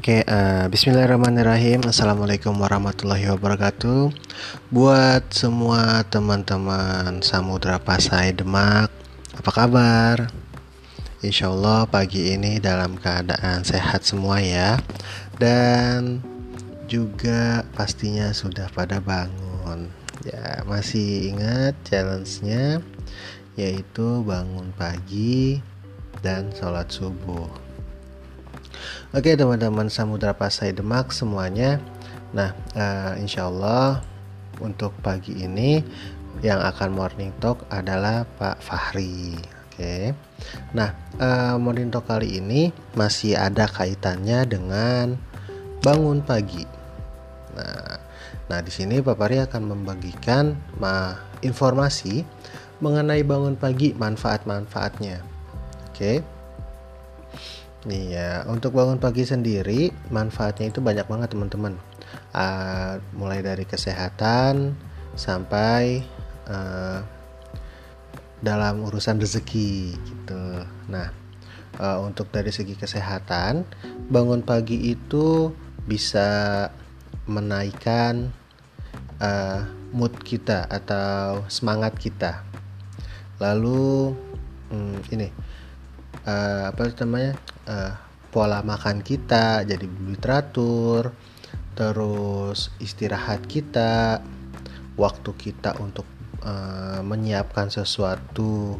Oke, uh, Bismillahirrahmanirrahim. Assalamualaikum warahmatullahi wabarakatuh. Buat semua teman-teman Samudra Pasai Demak, apa kabar? Insya Allah pagi ini dalam keadaan sehat semua ya, dan juga pastinya sudah pada bangun. Ya, masih ingat challenge-nya yaitu bangun pagi dan sholat subuh. Oke teman-teman Samudra Pasai Demak semuanya. Nah uh, insya Allah untuk pagi ini yang akan morning talk adalah Pak Fahri. Oke. Nah uh, morning talk kali ini masih ada kaitannya dengan bangun pagi. Nah, nah di sini Pak Fahri akan membagikan ma informasi mengenai bangun pagi manfaat-manfaatnya. Oke Iya, untuk bangun pagi sendiri manfaatnya itu banyak banget teman-teman. Uh, mulai dari kesehatan sampai uh, dalam urusan rezeki gitu. Nah, uh, untuk dari segi kesehatan, bangun pagi itu bisa menaikkan uh, mood kita atau semangat kita. Lalu hmm, ini uh, apa namanya? Uh, pola makan kita jadi lebih teratur terus istirahat kita waktu kita untuk uh, menyiapkan sesuatu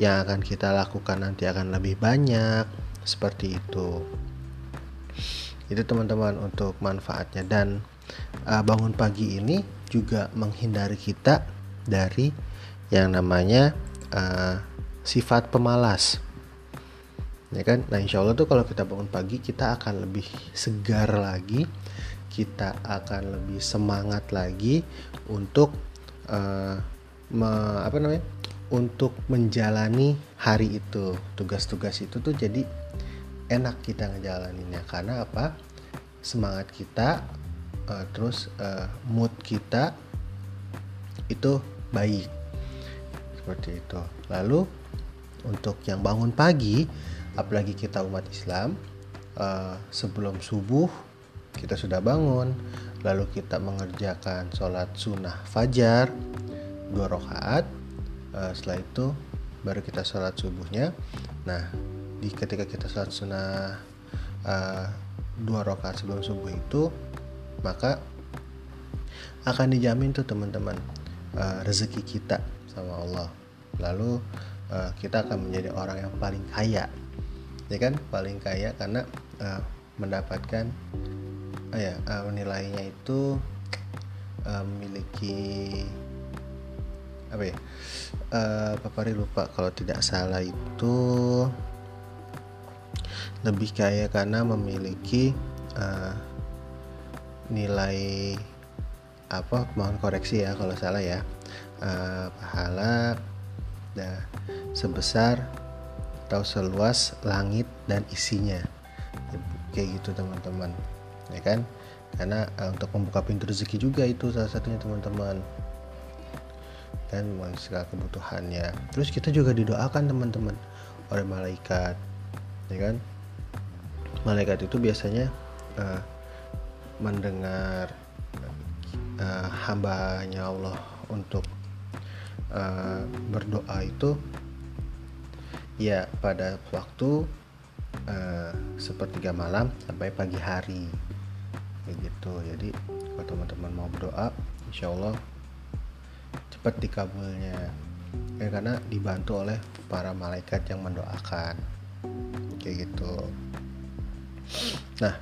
yang akan kita lakukan nanti akan lebih banyak seperti itu. Itu teman-teman untuk manfaatnya. Dan uh, bangun pagi ini juga menghindari kita dari yang namanya uh, sifat pemalas ya kan? Nah insya Allah tuh kalau kita bangun pagi kita akan lebih segar lagi. Kita akan lebih semangat lagi untuk uh, me, apa namanya? Untuk menjalani hari itu. Tugas-tugas itu tuh jadi enak kita ngejalaninnya. Karena apa? Semangat kita uh, terus uh, mood kita itu baik. Seperti itu. Lalu untuk yang bangun pagi apalagi kita umat Islam uh, sebelum subuh kita sudah bangun lalu kita mengerjakan sholat sunnah fajar dua rakaat uh, setelah itu baru kita sholat subuhnya. Nah di ketika kita sholat sunnah uh, dua rakaat sebelum subuh itu maka akan dijamin tuh teman-teman rezeki kita sama Allah. Lalu kita akan menjadi orang yang paling kaya ya kan? Paling kaya karena uh, mendapatkan uh, ya uh, nilainya itu uh, memiliki apa ya? Uh, Papari lupa kalau tidak salah itu lebih kaya karena memiliki uh, nilai apa mohon koreksi ya kalau salah ya uh, pahala nah, sebesar atau seluas langit dan isinya. Kayak gitu teman-teman. Ya kan? Karena uh, untuk membuka pintu rezeki juga itu salah satunya teman-teman. Dan segala kebutuhannya. Terus kita juga didoakan teman-teman oleh malaikat. Ya kan? Malaikat itu biasanya uh, mendengar uh, hambanya Allah untuk uh, berdoa itu ya pada waktu uh, sepertiga malam sampai pagi hari. Begitu jadi kalau teman-teman mau berdoa insya Allah cepat dikabulnya. Ya karena dibantu oleh para malaikat yang mendoakan. Kayak gitu. Nah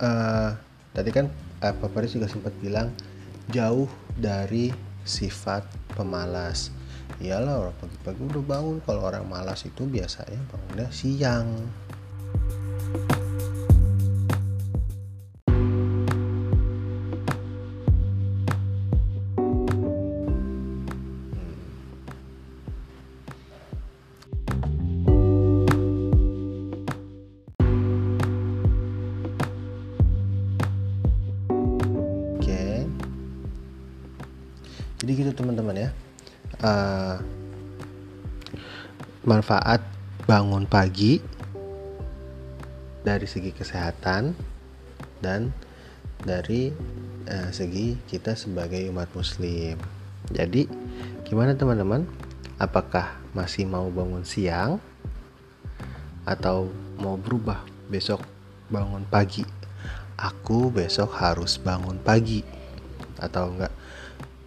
uh, tadi kan uh, Pak Faris juga sempat bilang jauh dari sifat pemalas iyalah orang pagi-pagi udah bangun. Kalau orang malas itu biasanya bangunnya siang. Jadi gitu teman-teman ya uh, manfaat bangun pagi dari segi kesehatan dan dari uh, segi kita sebagai umat muslim. Jadi, gimana teman-teman? Apakah masih mau bangun siang atau mau berubah besok bangun pagi? Aku besok harus bangun pagi atau enggak?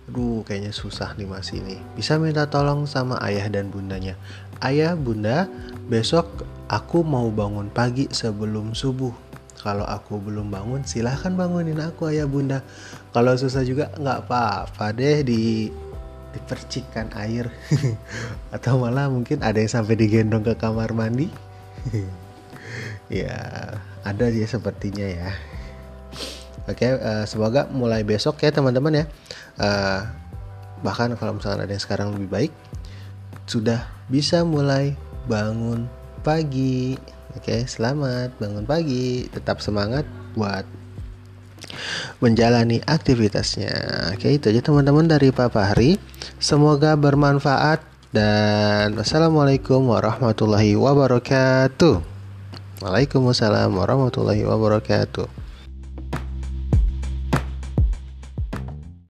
Aduh, kayaknya susah nih mas ini. Bisa minta tolong sama ayah dan bundanya. Ayah, bunda, besok aku mau bangun pagi sebelum subuh. Kalau aku belum bangun silahkan bangunin aku ayah bunda. Kalau susah juga nggak apa-apa deh di dipercikkan air. Atau malah mungkin ada yang sampai digendong ke kamar mandi. Ya ada ya sepertinya ya oke uh, semoga mulai besok ya teman-teman ya uh, bahkan kalau misalnya ada yang sekarang lebih baik sudah bisa mulai bangun pagi Oke, selamat bangun pagi. Tetap semangat buat menjalani aktivitasnya. Oke, itu aja teman-teman dari Papa Hari. Semoga bermanfaat dan wassalamualaikum warahmatullahi wabarakatuh. Waalaikumsalam warahmatullahi wabarakatuh.